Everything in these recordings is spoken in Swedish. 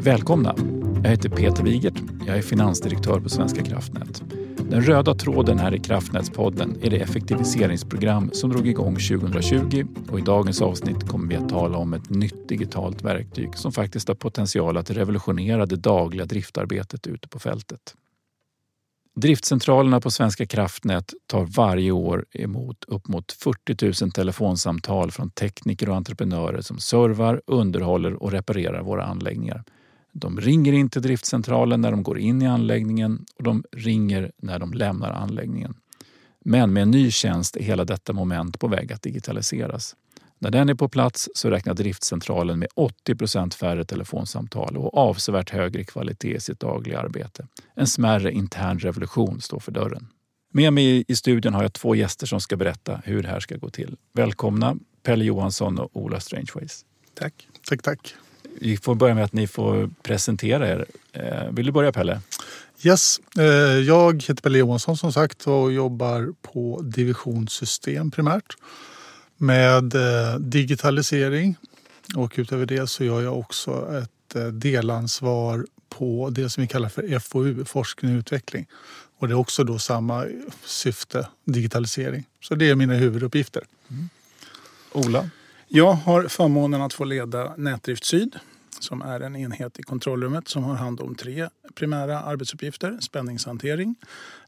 Välkomna! Jag heter Peter Wigert. Jag är finansdirektör på Svenska kraftnät. Den röda tråden här i Kraftnätspodden är det effektiviseringsprogram som drog igång 2020 och i dagens avsnitt kommer vi att tala om ett nytt digitalt verktyg som faktiskt har potential att revolutionera det dagliga driftarbetet ute på fältet. Driftcentralerna på Svenska kraftnät tar varje år emot upp mot 40 000 telefonsamtal från tekniker och entreprenörer som servar, underhåller och reparerar våra anläggningar. De ringer in till driftcentralen när de går in i anläggningen och de ringer när de lämnar anläggningen. Men med en ny tjänst är hela detta moment på väg att digitaliseras. När den är på plats så räknar driftcentralen med 80% färre telefonsamtal och avsevärt högre kvalitet i sitt dagliga arbete. En smärre intern revolution står för dörren. Med mig i studion har jag två gäster som ska berätta hur det här ska gå till. Välkomna Pelle Johansson och Ola Strangeways. Tack. Tack, tack. Vi får börja med att ni får presentera er. Eh, vill du börja Pelle? Yes, eh, jag heter Pelle Johansson som sagt och jobbar på divisionssystem primärt med eh, digitalisering. Och utöver det så gör jag också ett delansvar på det som vi kallar för FoU, forskning och utveckling. Och det är också då samma syfte, digitalisering. Så det är mina huvuduppgifter. Mm. Ola? Jag har förmånen att få leda Nätdrift Syd som är en enhet i kontrollrummet som har hand om tre primära arbetsuppgifter. Spänningshantering,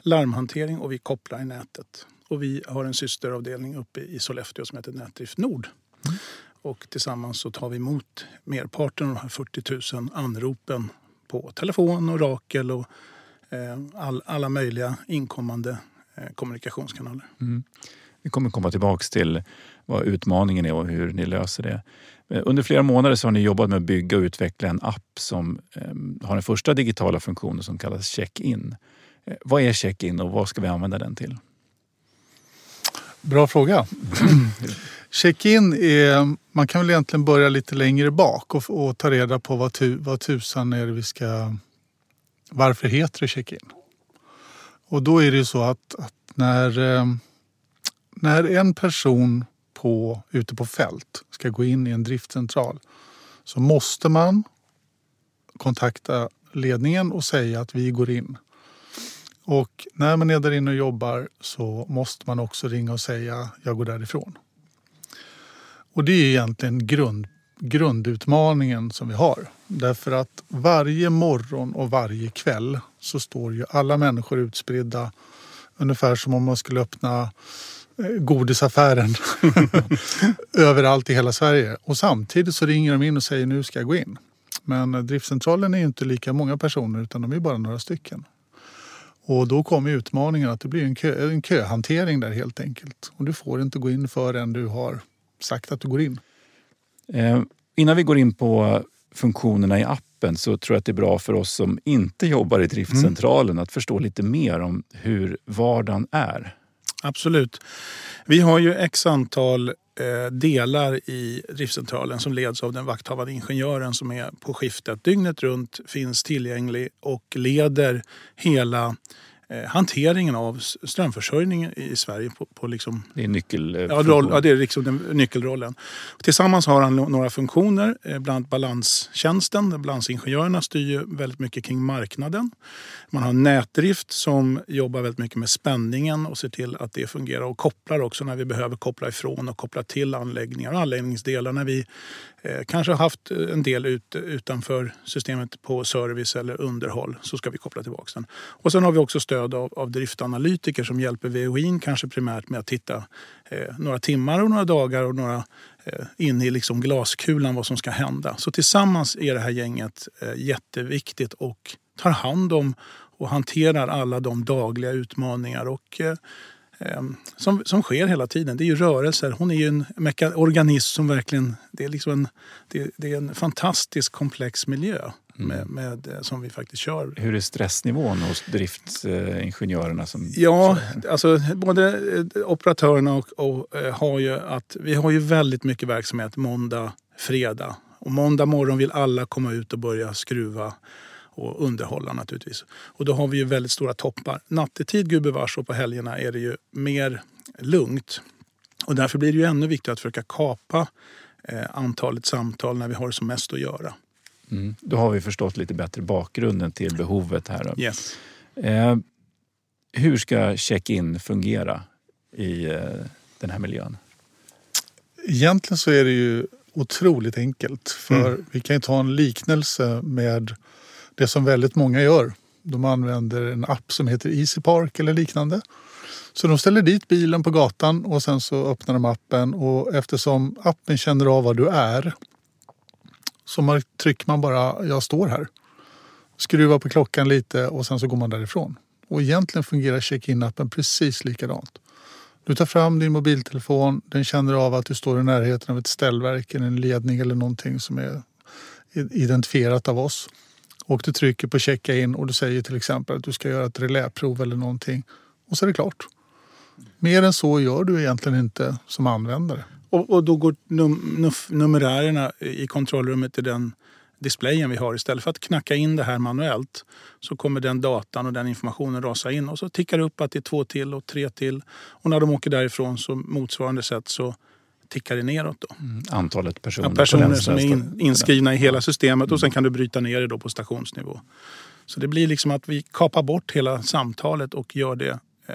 larmhantering och vi kopplar i nätet. Och vi har en systeravdelning uppe i Sollefteå som heter Nätdrift Nord. Mm. Och tillsammans så tar vi emot merparten av de här 40 000 anropen på telefon och Rakel och eh, all, alla möjliga inkommande eh, kommunikationskanaler. Mm. Vi kommer komma tillbaka till vad utmaningen är och hur ni löser det. Eh, under flera månader så har ni jobbat med att bygga och utveckla en app som eh, har den första digitala funktionen som kallas Check-in. Eh, vad är Check-in och vad ska vi använda den till? Bra fråga. Check-in är, man kan väl egentligen börja lite längre bak och, och ta reda på vad, tu, vad tusan är det vi ska... Varför heter det check-in? Och då är det ju så att, att när, när en person på, ute på fält ska gå in i en driftcentral så måste man kontakta ledningen och säga att vi går in. Och när man är där inne och jobbar så måste man också ringa och säga jag går därifrån. Och det är egentligen grund, grundutmaningen som vi har. Därför att varje morgon och varje kväll så står ju alla människor utspridda ungefär som om man skulle öppna godisaffären överallt i hela Sverige. Och samtidigt så ringer de in och säger nu ska jag gå in. Men driftcentralen är inte lika många personer utan de är bara några stycken. Och då kommer utmaningen att det blir en, kö, en köhantering där helt enkelt. Och du får inte gå in förrän du har sagt att du går in. Eh, innan vi går in på funktionerna i appen så tror jag att det är bra för oss som inte jobbar i driftcentralen mm. att förstå lite mer om hur vardagen är. Absolut. Vi har ju x antal eh, delar i driftcentralen som leds av den vakthavande ingenjören som är på skiftet dygnet runt, finns tillgänglig och leder hela hanteringen av strömförsörjningen i Sverige. På, på liksom, det är nyckel, ja, roll, ja, det är liksom den, nyckelrollen. Tillsammans har han några funktioner, eh, bland annat balanstjänsten. Balansingenjörerna styr väldigt mycket kring marknaden. Man har nätdrift som jobbar väldigt mycket med spänningen och ser till att det fungerar och kopplar också när vi behöver koppla ifrån och koppla till anläggningar och anläggningsdelar när vi eh, kanske har haft en del ut, utanför systemet på service eller underhåll så ska vi koppla tillbaka den. Och sen har vi också stöd av, av driftanalytiker som hjälper VOIn kanske primärt med att titta eh, några timmar och några dagar och några eh, in i liksom glaskulan vad som ska hända. Så tillsammans är det här gänget eh, jätteviktigt och tar hand om och hanterar alla de dagliga utmaningar och eh, eh som, som sker hela tiden. Det är ju rörelser. Hon är ju en organism som verkligen... Det är, liksom en, det, det är en fantastisk komplex miljö med, med, eh, som vi faktiskt kör. Hur är stressnivån hos driftingenjörerna? Som ja, alltså, både eh, operatörerna och, och eh, har ju att vi har ju väldigt mycket verksamhet måndag, fredag. Och måndag morgon vill alla komma ut och börja skruva och underhålla naturligtvis. Och då har vi ju väldigt stora toppar. Nattetid gubevars och på helgerna är det ju mer lugnt. Och därför blir det ju ännu viktigare att försöka kapa eh, antalet samtal när vi har som mest att göra. Mm. Då har vi förstått lite bättre bakgrunden till behovet här. Yes. Eh, hur ska check-in fungera i eh, den här miljön? Egentligen så är det ju otroligt enkelt. För mm. vi kan ju ta en liknelse med det som väldigt många gör. De använder en app som heter Easy Park eller liknande. Så de ställer dit bilen på gatan och sen så öppnar de appen och eftersom appen känner av var du är så trycker man bara jag står här. Skruvar på klockan lite och sen så går man därifrån. Och egentligen fungerar check-in-appen precis likadant. Du tar fram din mobiltelefon, den känner av att du står i närheten av ett ställverk, eller en ledning eller någonting som är identifierat av oss. Och du trycker på checka in och du säger till exempel att du ska göra ett reläprov eller någonting. Och så är det klart. Mer än så gör du egentligen inte som användare. Och, och då går num numerärerna i kontrollrummet till den displayen vi har. Istället för att knacka in det här manuellt så kommer den datan och den informationen rasa in och så tickar det upp att det är två till och tre till. Och när de åker därifrån så motsvarande sätt så tickar det neråt. Då. Mm, antalet personer, ja, personer som är in, inskrivna i hela systemet mm. och sen kan du bryta ner det då på stationsnivå. Så det blir liksom att vi kapar bort hela samtalet och gör det eh,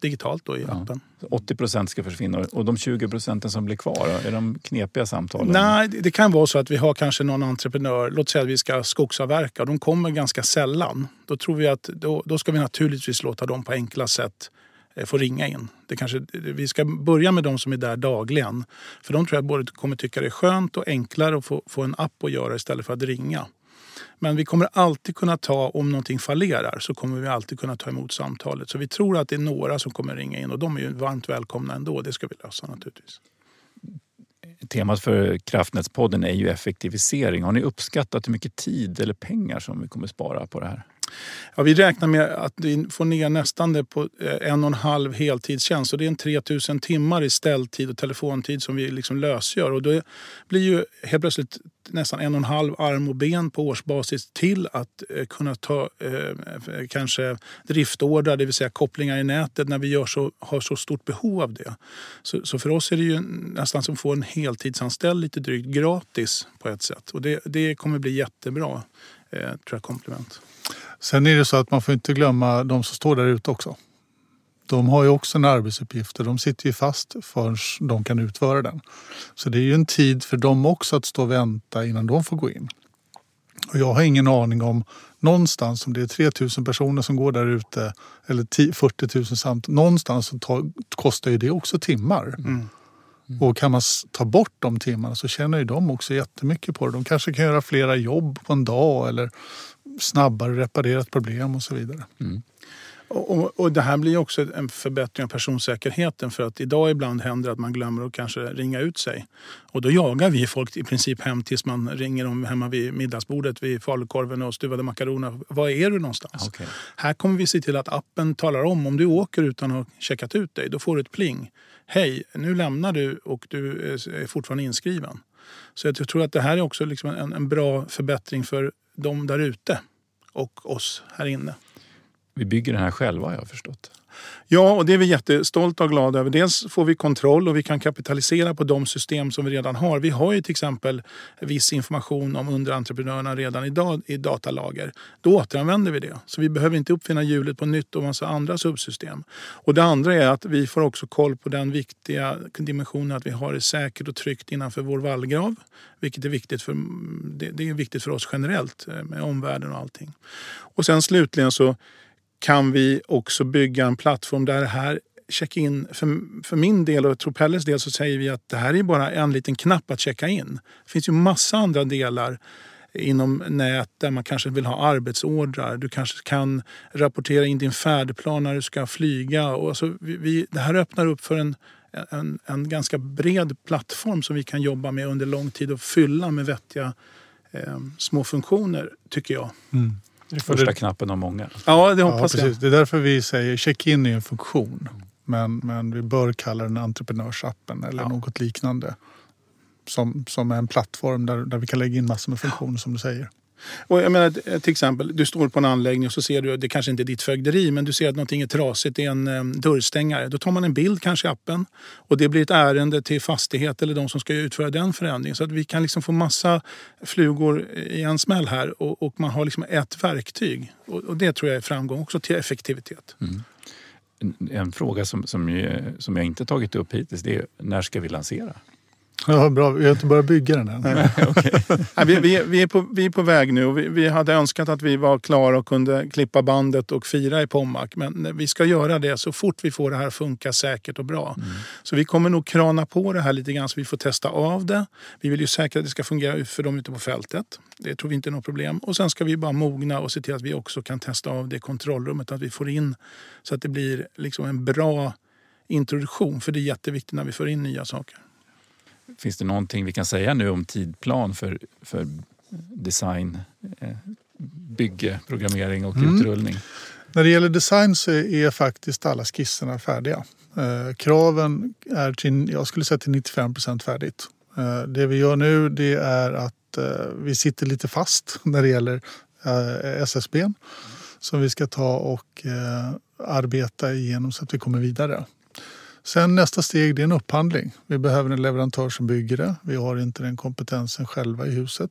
digitalt då i ja. appen. 80 procent ska försvinna och de 20 procenten som blir kvar, är de knepiga samtalen? Nej, det kan vara så att vi har kanske någon entreprenör, låt säga att vi ska skogsavverka och de kommer ganska sällan. Då tror vi att då, då ska vi naturligtvis låta dem på enkla sätt eh, få ringa in. Det kanske, vi ska börja med de som är där dagligen. För de tror jag både kommer tycka det är skönt och enklare att få, få en app att göra istället för att ringa. Men vi kommer alltid kunna ta, om någonting fallerar, så kommer vi alltid kunna ta emot samtalet. Så vi tror att det är några som kommer ringa in och de är ju varmt välkomna ändå. Det ska vi lösa naturligtvis. Temat för Kraftnätspodden är ju effektivisering. Har ni uppskattat hur mycket tid eller pengar som vi kommer spara på det här? Ja, vi räknar med att vi får ner nästan det på eh, en och en halv heltidstjänst. Och det är en 3000 timmar i ställtid och telefontid som vi liksom lösgör. Och då blir ju helt plötsligt nästan en och en halv arm och ben på årsbasis till att eh, kunna ta eh, kanske driftordrar, det vill säga kopplingar i nätet när vi gör så, har så stort behov av det. Så, så för oss är det ju nästan som att få en heltidsanställd lite drygt gratis på ett sätt. Och det, det kommer bli jättebra, eh, tror jag, komplement. Sen är det så att man får inte glömma de som står där ute också. De har ju också en arbetsuppgift och de sitter ju fast förrän de kan utföra den. Så det är ju en tid för dem också att stå och vänta innan de får gå in. Och jag har ingen aning om någonstans om det är 3000 personer som går där ute eller 40 000 samt någonstans så tar, kostar ju det också timmar. Mm. Mm. Och kan man ta bort de timmarna så tjänar ju de också jättemycket på det. De kanske kan göra flera jobb på en dag eller snabbare reparera ett problem och så vidare. Mm. Och, och, Det här blir också en förbättring av personsäkerheten för att idag ibland händer att man glömmer att kanske ringa ut sig. Och då jagar vi folk i princip hem tills man ringer dem hemma vid middagsbordet vid falukorven och stuvade makaroner. Var är du någonstans? Okay. Här kommer vi se till att appen talar om om du åker utan att ha checkat ut dig. Då får du ett pling. Hej, nu lämnar du och du är fortfarande inskriven. Så jag tror att det här är också liksom en, en bra förbättring för de där ute och oss här inne. Vi bygger den här själva har jag förstått. Ja, och det är vi jättestolta och glada över. Dels får vi kontroll och vi kan kapitalisera på de system som vi redan har. Vi har ju till exempel viss information om underentreprenörerna redan idag i datalager. Då återanvänder vi det. Så vi behöver inte uppfinna hjulet på nytt och massa andra subsystem. Och det andra är att vi får också koll på den viktiga dimensionen att vi har det säkert och tryggt innanför vår vallgrav. Vilket är viktigt för, det är viktigt för oss generellt eh, med omvärlden och allting. Och sen slutligen så kan vi också bygga en plattform där det här check-in, för, för min del och tror Pelles del så säger vi att det här är bara en liten knapp att checka in. Det finns ju massa andra delar inom nät där man kanske vill ha arbetsordrar. Du kanske kan rapportera in din färdplan när du ska flyga. Och alltså vi, det här öppnar upp för en, en, en, ganska bred plattform som vi kan jobba med under lång tid och fylla med vettiga eh, små funktioner, tycker jag. Mm. Det är första det, knappen av många. Ja, det hoppas ja, jag. Det är därför vi säger check-in är en funktion. Men, men vi bör kalla den entreprenörsappen eller ja. något liknande. Som, som är en plattform där, där vi kan lägga in massor med funktioner som du säger. Och jag menar, till exempel, du står på en anläggning och så ser du, det kanske inte är ditt fögderi, men du ser att någonting är trasigt i en um, dörrstängare. Då tar man en bild kanske i appen och det blir ett ärende till fastighet eller de som ska utföra den förändringen. Så att vi kan liksom få massa flugor i en smäll här och, och man har liksom ett verktyg. Och, och, det tror jag är framgång också till effektivitet. Mm. En, en, fråga som, som, som jag inte tagit upp hittills det är när ska vi lansera? Ja, bra. Vi har inte börjat bygga den än. okay. vi, vi, vi, är på, vi är på väg nu och vi, vi, hade önskat att vi var klara och kunde klippa bandet och fira i Pommac. Men vi ska göra det så fort vi får det här att funka säkert och bra. Mm. Så vi kommer nog krana på det här lite grann så vi får testa av det. Vi vill ju säkra att det ska fungera för dem ute på fältet. Det tror vi inte är något problem. Och sen ska vi bara mogna och se till att vi också kan testa av det kontrollrummet. Att vi får in så att det blir liksom en bra introduktion. För det är jätteviktigt när vi får in nya saker. Finns det någonting vi kan säga nu om tidplan för, för design, eh, bygge, programmering och mm. utrullning? När det gäller design så är faktiskt alla skisserna färdiga. Eh, kraven är till, jag skulle säga till 95 procent färdigt. Eh, det vi gör nu det är att vi sitter lite fast när det gäller SSB som vi ska ta och arbeta igenom så att vi kommer vidare. Sen nästa steg det är en upphandling. Vi behöver en leverantör som bygger det. Vi har inte den kompetensen själva i huset.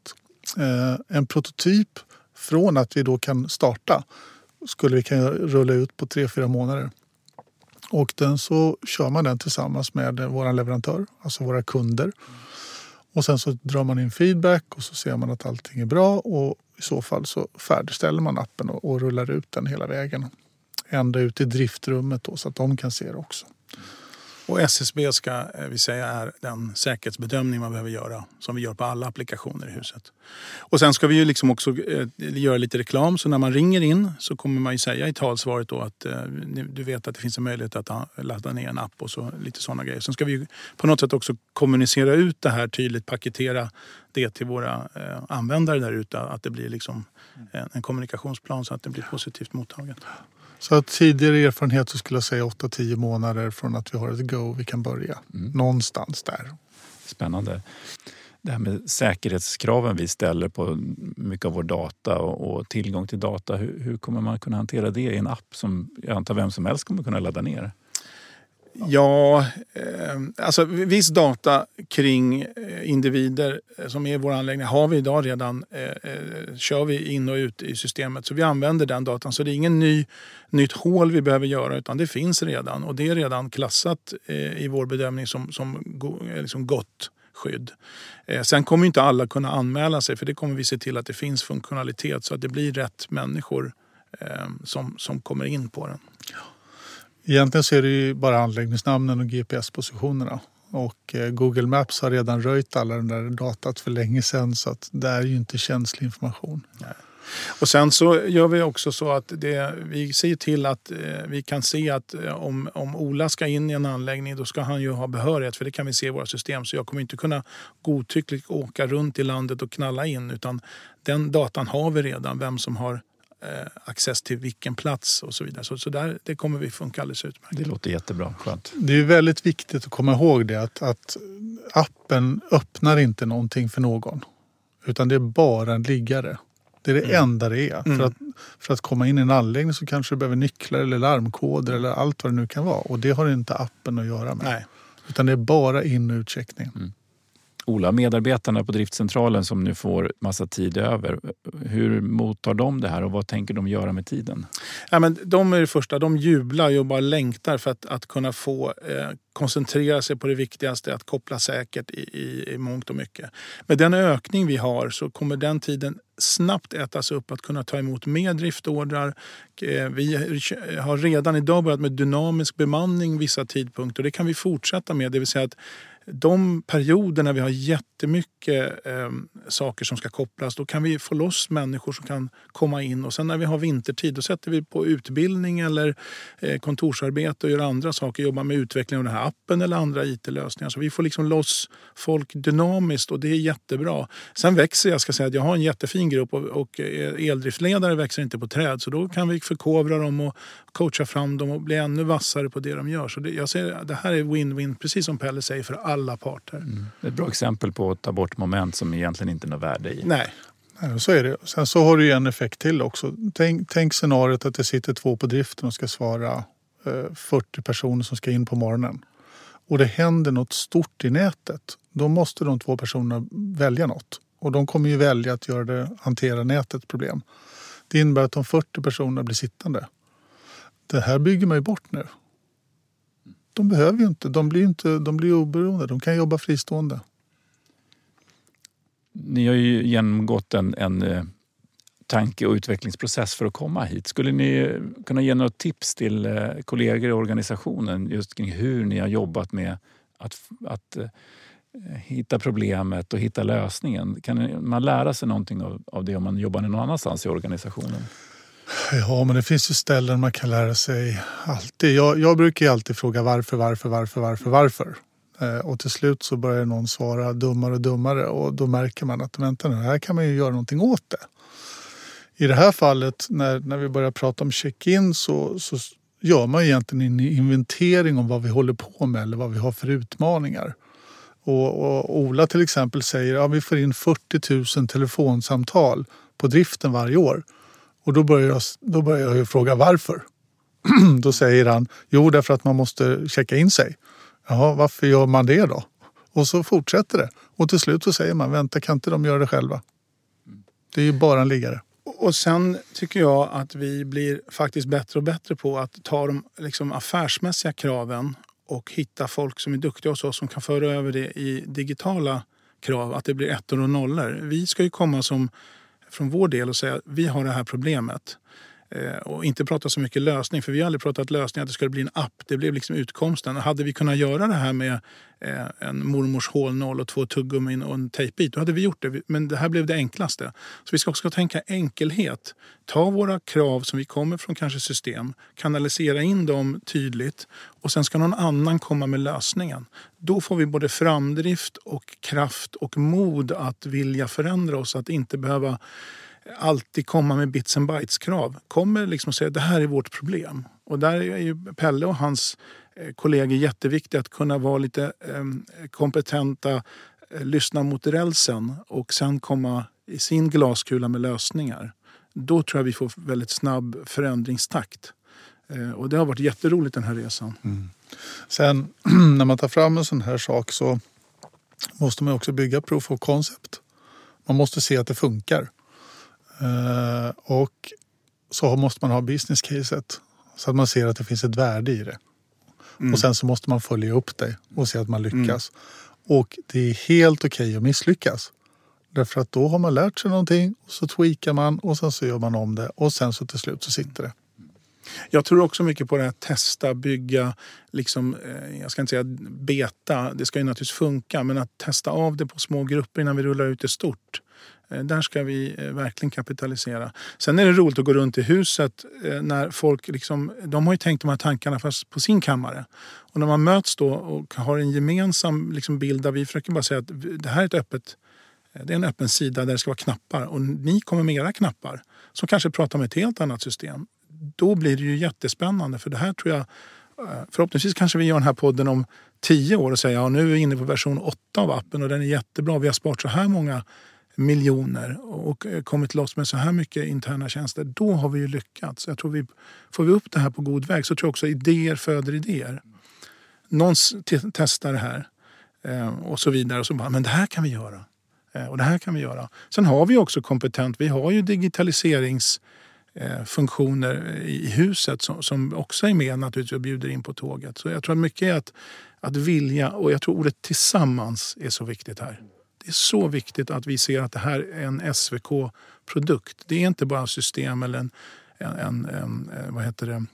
Eh, en prototyp från att vi då kan starta skulle vi kunna rulla ut på tre fyra månader. Och den så kör man den tillsammans med vår leverantör, alltså våra kunder. Och sen så drar man in feedback och så ser man att allting är bra och i så fall så färdigställer man appen och, och rullar ut den hela vägen. Ända ut i driftrummet då, så att de kan se det också. Och SSB ska eh, vi säga är den säkerhetsbedömning man behöver göra som vi gör på alla applikationer i huset. Och sen ska vi ju liksom också eh, göra lite reklam så när man ringer in så kommer man ju säga i talsvaret då att eh, du vet att det finns en möjlighet att ladda ner en app och så lite sådana grejer. Sen ska vi på något sätt också kommunicera ut det här tydligt, paketera det till våra användare där ute. Att det blir liksom en kommunikationsplan så att det blir positivt mottaget. Så att tidigare erfarenhet så skulle jag säga 8-10 månader från att vi har ett go vi kan börja. Mm. Någonstans där. Spännande. Det här med säkerhetskraven vi ställer på mycket av vår data och, och tillgång till data. Hur, hur, kommer man kunna hantera det i en app som jag antar vem som helst kommer kunna ladda ner? Ja, eh, alltså viss data kring eh, individer eh, som är i vår anläggning har vi idag redan. Eh, eh, kör vi in och ut i systemet så vi använder den datan. Så det är ingen ny, nytt hål vi behöver göra utan det finns redan och det är redan klassat eh, i vår bedömning som, som go, liksom gott skydd. sen kommer inte alla kunna anmäla sig för det kommer vi se till att det finns funktionalitet så att det blir rätt människor ehm, som, som kommer in på den. Egentligen så är det ju bara anläggningsnamnen och GPS-positionerna. Och eh, Google Maps har redan röjt alla den där datat för länge sedan så att det är ju inte känslig information. Nej. Och sen så gör vi också så att det, vi ser till att eh, vi kan se att eh, om, om Ola ska in i en anläggning då ska han ju ha behörighet för det kan vi se i våra system. Så jag kommer inte kunna godtyckligt åka runt i landet och knalla in utan den datan har vi redan, vem som har eh, access till vilken plats och så vidare. Så, så där, det kommer vi funka alldeles utmärkt. Det låter jättebra. Skönt. Det är väldigt viktigt att komma ihåg det att, att appen öppnar inte någonting för någon. Utan det är bara en liggare. Det är det mm. enda det är. Mm. För, att, för att komma in i en anläggning så kanske du behöver nycklar eller larmkoder eller allt vad det nu kan vara. Och det har inte appen att göra med. Nej. Utan det är bara in och utcheckning. Mm. Ola, medarbetarna på driftcentralen som nu får massa tid över, hur mottar de det här och vad tänker de göra med tiden? Ja, men de är det första, de jublar och bara längtar för att, att kunna få eh, koncentrera sig på det viktigaste, att koppla säkert i, i, i mångt och mycket. Med den ökning vi har så kommer den tiden snabbt ätas upp att kunna ta emot mer driftordrar. Eh, vi har redan idag börjat med dynamisk bemanning vissa tidpunkter och det kan vi fortsätta med. Det vill säga att de perioder när vi har jättemycket eh, saker som ska kopplas, då kan vi få loss människor som kan komma in. Och sen när vi har vintertid, då sätter vi på utbildning eller eh, kontorsarbete och gör andra saker. Jobbar med utveckling av den här appen eller andra IT-lösningar. Så vi får liksom loss folk dynamiskt och det är jättebra. Sen växer jag, ska säga att jag har en jättefin grupp och, och eh, eldriftledare växer inte på träd. Så då kan vi förkovra dem och coacha fram dem och bli ännu vassare på det de gör. Så det, jag ser, det här är win-win, precis som Pelle säger, för alla parter. Mm. Ett bra exempel på att ta bort moment som egentligen inte är något värde i. Nej. Så är det. Sen så har du ju en effekt till också. Tänk, tänk scenariot att det sitter två på driften och ska svara eh, 40 personer som ska in på morgonen. Och det händer något stort i nätet. Då måste de två personerna välja något. Och de kommer ju välja att göra det, hantera nätets problem. Det innebär att de 40 personerna blir sittande. Det här bygger man ju bort nu. De behöver ju inte, de blir, inte, de blir oberoende, de kan jobba fristående. Ni har ju genomgått en, en eh, tanke och utvecklingsprocess för att komma hit. Skulle ni kunna ge några tips till eh, kollegor i organisationen just kring hur ni har jobbat med att, att eh, hitta problemet och hitta lösningen? Kan man lära sig någonting av, av det om man jobbar någon annanstans i organisationen? Ja, men det finns ju ställen man kan lära sig alltid. Jag, jag brukar alltid fråga varför, varför, varför, varför, varför. Eh, och till slut så börjar någon svara dummare och dummare och då märker man att vänta nu, här kan man ju göra någonting åt det. I det här fallet när, när vi börjar prata om check-in så, så gör man egentligen en inventering om vad vi håller på med eller vad vi har för utmaningar. Och, och Ola till exempel säger att ja, vi får in 40 000 telefonsamtal på driften varje år. Och då börjar jag, då börjar jag fråga varför. då säger han, jo därför att man måste checka in sig. Jaha, varför gör man det då? Och så fortsätter det. Och till slut så säger man, vänta kan inte de göra det själva? Det är ju bara en liggare. Och sen tycker jag att vi blir faktiskt bättre och bättre på att ta de liksom affärsmässiga kraven och hitta folk som är duktiga hos oss som kan föra över det i digitala krav. Att det blir ettor och nollor. Vi ska ju komma som från vår del och säga att vi har det här problemet. Eh, och inte prata så mycket lösning, för vi har aldrig pratat lösning att det skulle bli en app. Det blev liksom utkomsten. Hade vi kunnat göra det här med eh, en mormors hålnoll och två tuggummin och en tejpbit, då hade vi gjort det. Men det här blev det enklaste. Så vi ska också tänka enkelhet. Ta våra krav som vi kommer från kanske system, kanalisera in dem tydligt och sen ska någon annan komma med lösningen. Då får vi både framdrift och kraft och mod att vilja förändra oss, att inte behöva alltid komma med bits and bytes-krav. Kommer liksom säga det här är vårt problem. Och där är ju Pelle och hans eh, kollegor jätteviktiga att kunna vara lite ehm, kompetenta, eh, lyssna mot rälsen och sen komma i sin glaskula med lösningar. Då tror jag vi får väldigt snabb förändringstakt. Eh, och det har varit jätteroligt den här resan. Mm. Sen när man tar fram en sån här sak så måste man också bygga proof of concept. Man måste se att det funkar. Eh, och så måste man ha business caset så att man ser att det finns ett värde i det. Mm. Och sen så måste man följa upp det och se att man lyckas. Mm. Och det är helt okej okay att misslyckas. Därför att då har man lärt sig någonting och så tweakar man och sen så gör man om det och sen så till slut så sitter det. Jag tror också mycket på det här testa, bygga, liksom, eh, jag ska inte säga beta, det ska ju naturligtvis funka, men att testa av det på små grupper innan vi rullar ut det stort. Eh, där ska vi eh, verkligen kapitalisera. Sen är det roligt att gå runt i huset eh, när folk liksom, de har ju tänkt de här tankarna fast på sin kammare. Och när man möts då och har en gemensam liksom bild där vi försöker bara säga att det här är ett öppet det är en öppen sida där det ska vara knappar och ni kommer med era knappar som kanske pratar med ett helt annat system. Då blir det ju jättespännande för det här tror jag Förhoppningsvis kanske vi gör den här podden om tio år och säger ja, nu är vi inne på version 8 av appen och den är jättebra. Vi har sparat så här många miljoner och eh, kommit loss med så här mycket interna tjänster, då har vi ju lyckats. Jag tror vi, får vi upp det här på god väg så tror jag också idéer föder idéer. Någon testar det här eh, och så vidare och så bara, men det här kan vi göra. Eh, och det här kan vi göra. Sen har vi också kompetent, vi har ju digitaliseringsfunktioner i huset som, också är med naturligtvis och bjuder in på tåget. Så jag tror att mycket är att, att vilja och jag tror ordet tillsammans är så viktigt här. Det är så viktigt att vi ser att det här är en SVK-produkt. Det är inte bara system eller en, en, en, eh, vad heter det,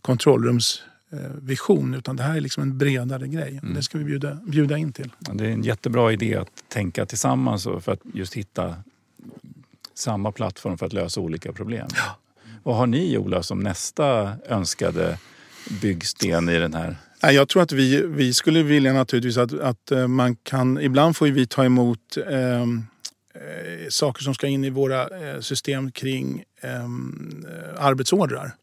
kontrollrumsvision utan det här är liksom en bredare grej. Mm. Det ska vi bjuda, bjuda in till. Det är en jättebra idé att tänka tillsammans för att just hitta samma plattform för att lösa olika problem. Ja. Vad har ni Ola som nästa önskade byggsten i den här jag tror att vi, vi skulle vilja naturligtvis att, att eh, man kan... Ibland får vi ta emot ehm, eh, saker som ska in i våra eh, system kring ehm, eh, arbetsordrar.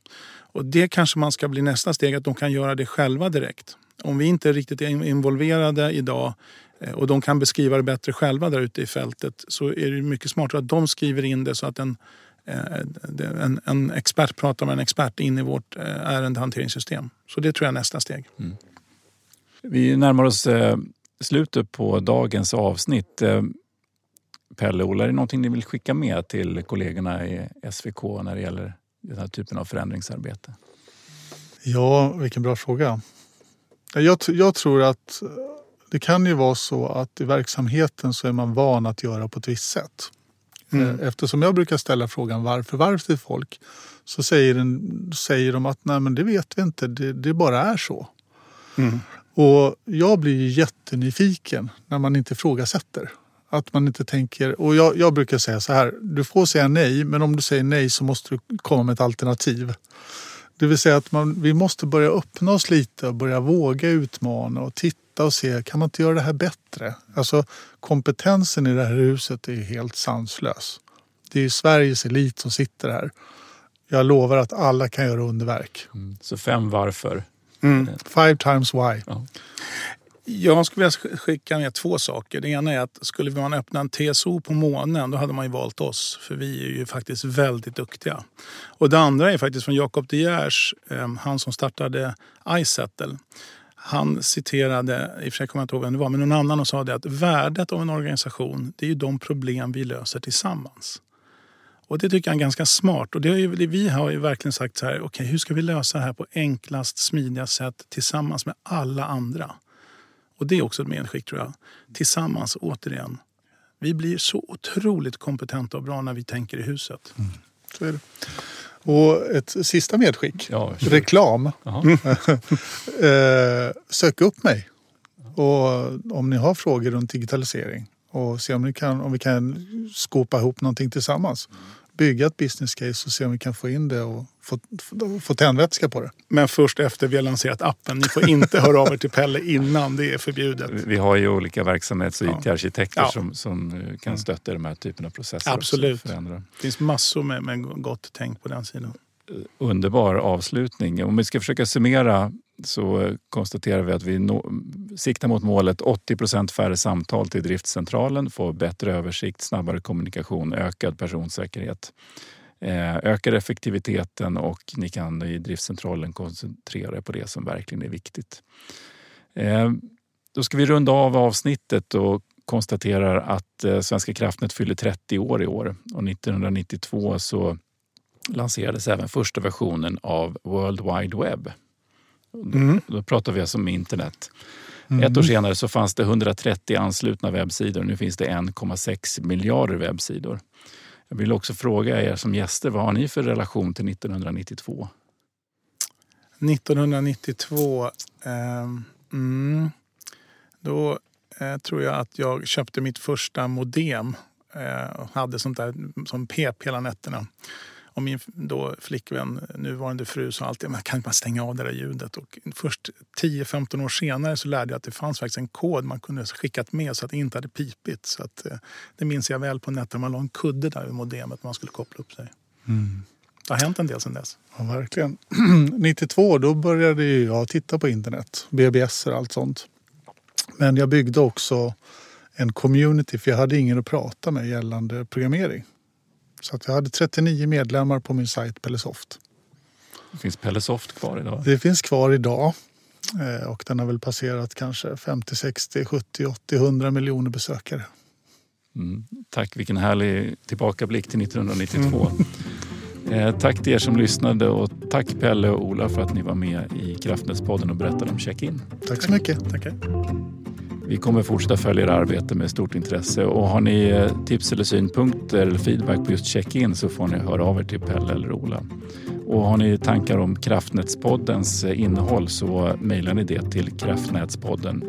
Och det kanske man ska bli nästa steg, att de kan göra det själva direkt. Om vi inte riktigt är involverade idag eh, och de kan beskriva det bättre själva där ute i fältet så är det mycket smartare att de skriver in det så att en, en, en expert pratar med en expert in i vårt eh, ärendehanteringssystem. Så det tror jag är nästa steg. Mm. Vi närmar oss slutet på dagens avsnitt. Pelle, Ola, är det någonting ni vill skicka med till kollegorna i SVK när det gäller den här typen av förändringsarbete? Ja, vilken bra fråga. Jag, jag tror att det kan ju vara så att i verksamheten så är man van att göra på ett visst sätt. Mm. Eh, eftersom jag brukar ställa frågan varför, varför till folk så säger, den, säger de att nej men det vet vi inte, det, det bara är så. Mm. Och jag blir jättenyfiken när man inte ifrågasätter. Att man inte tänker, och jag, jag, brukar säga så här, du får säga nej men om du säger nej så måste du komma med ett alternativ. Det vill säga att man, vi måste börja öppna oss lite och börja våga utmana och titta och se, kan man inte göra det här bättre? Alltså kompetensen i det här huset är helt sanslös. Det är Sveriges elit som sitter här. Jag lovar att alla kan göra underverk. Mm. Så fem varför? Mm. Five times why. Ja. Jag skulle vilja skicka med två saker. Det ena är att skulle man öppna en TSO på månen då hade man ju valt oss. För vi är ju faktiskt väldigt duktiga. Och det andra är faktiskt från Jacob De Geers, eh, han som startade iSettle. Han citerade, i och för sig kommer jag inte ihåg vem det var, men någon annan och sa det att värdet av en organisation det är ju de problem vi löser tillsammans. Och det tycker jag är ganska smart. Och det ju, vi har ju verkligen sagt så här, okej okay, hur ska vi lösa det här på enklast, smidigast sätt tillsammans med alla andra? Och det är också ett medskick tror jag. Tillsammans, återigen. Vi blir så otroligt kompetenta och bra när vi tänker i huset. Mm. Så är det. Och ett sista medskick. Ja, Reklam. Eh, sök upp mig. Och om ni har frågor runt digitalisering och se om, ni kan, om vi kan skopa ihop någonting tillsammans. Bygga ett business case och se om vi kan få in det och få, få tändvätska på det. Men först efter vi har lanserat appen. Ni får inte höra av er till Pelle innan, det är förbjudet. Vi har ju olika verksamhets och IT-arkitekter ja. som, som kan mm. stötta i de här typen av processer. Absolut. Det finns massor med, med gott tänk på den sidan underbar avslutning. Om vi ska försöka summera så konstaterar vi att vi nå, siktar mot målet 80% färre samtal till driftcentralen, få bättre översikt, snabbare kommunikation, ökad personsäkerhet. Eh, ökar effektiviteten och ni kan i driftcentralen koncentrera er på det som verkligen är viktigt. Eh, då ska vi runda av avsnittet och konstaterar att eh, Svenska kraftnät fyller 30 år i år och 1992 så lanserades även första versionen av World Wide Web. Mm. Då, då pratar vi alltså om internet. Mm. Ett år senare så fanns det 130 anslutna webbsidor. Nu finns det 1,6 miljarder webbsidor. Jag vill också fråga er som gäster, vad har ni för relation till 1992? 1992? Eh, mm, då eh, tror jag att jag köpte mitt första modem eh, och hade sånt där som pep hela nätterna. Och min då flickvän, nuvarande fru, sa alltid man kan bara stänga av det där ljudet. Och först 10-15 år senare så lärde jag att det fanns faktiskt en kod man kunde skickat med så att det inte hade pipit. Så att, eh, det minns jag väl på nätet. Man la en kudde där vid modemet man skulle koppla upp sig. Mm. Det har hänt en del sedan dess. Ja, verkligen. 92 då började jag titta på internet, BBS och allt sånt. Men jag byggde också en community för jag hade ingen att prata med gällande programmering. Så att jag hade 39 medlemmar på min sajt Pellesoft. Finns Pellesoft kvar idag? Det finns kvar idag. Eh, och den har väl passerat kanske 50, 60, 70, 80, 100 miljoner besökare. Mm, tack, vilken härlig tillbakablick till 1992. Mm. Eh, tack till er som lyssnade och tack Pelle och Ola för att ni var med i Kraftnätspodden och berättade om check-in. Tack så mycket. Tackar. Vi kommer fortsätta följa ert arbete med stort intresse och har ni eh, tips eller synpunkter eller feedback på just check-in så får ni höra av er till Pelle eller Ola. Och har ni tankar om Kraftnätspoddens eh, innehåll så mejlar ni det till kraftnätspodden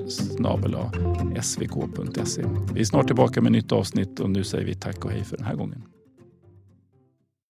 svk.se. Vi är snart tillbaka med nytt avsnitt och nu säger vi tack och hej för den här gången.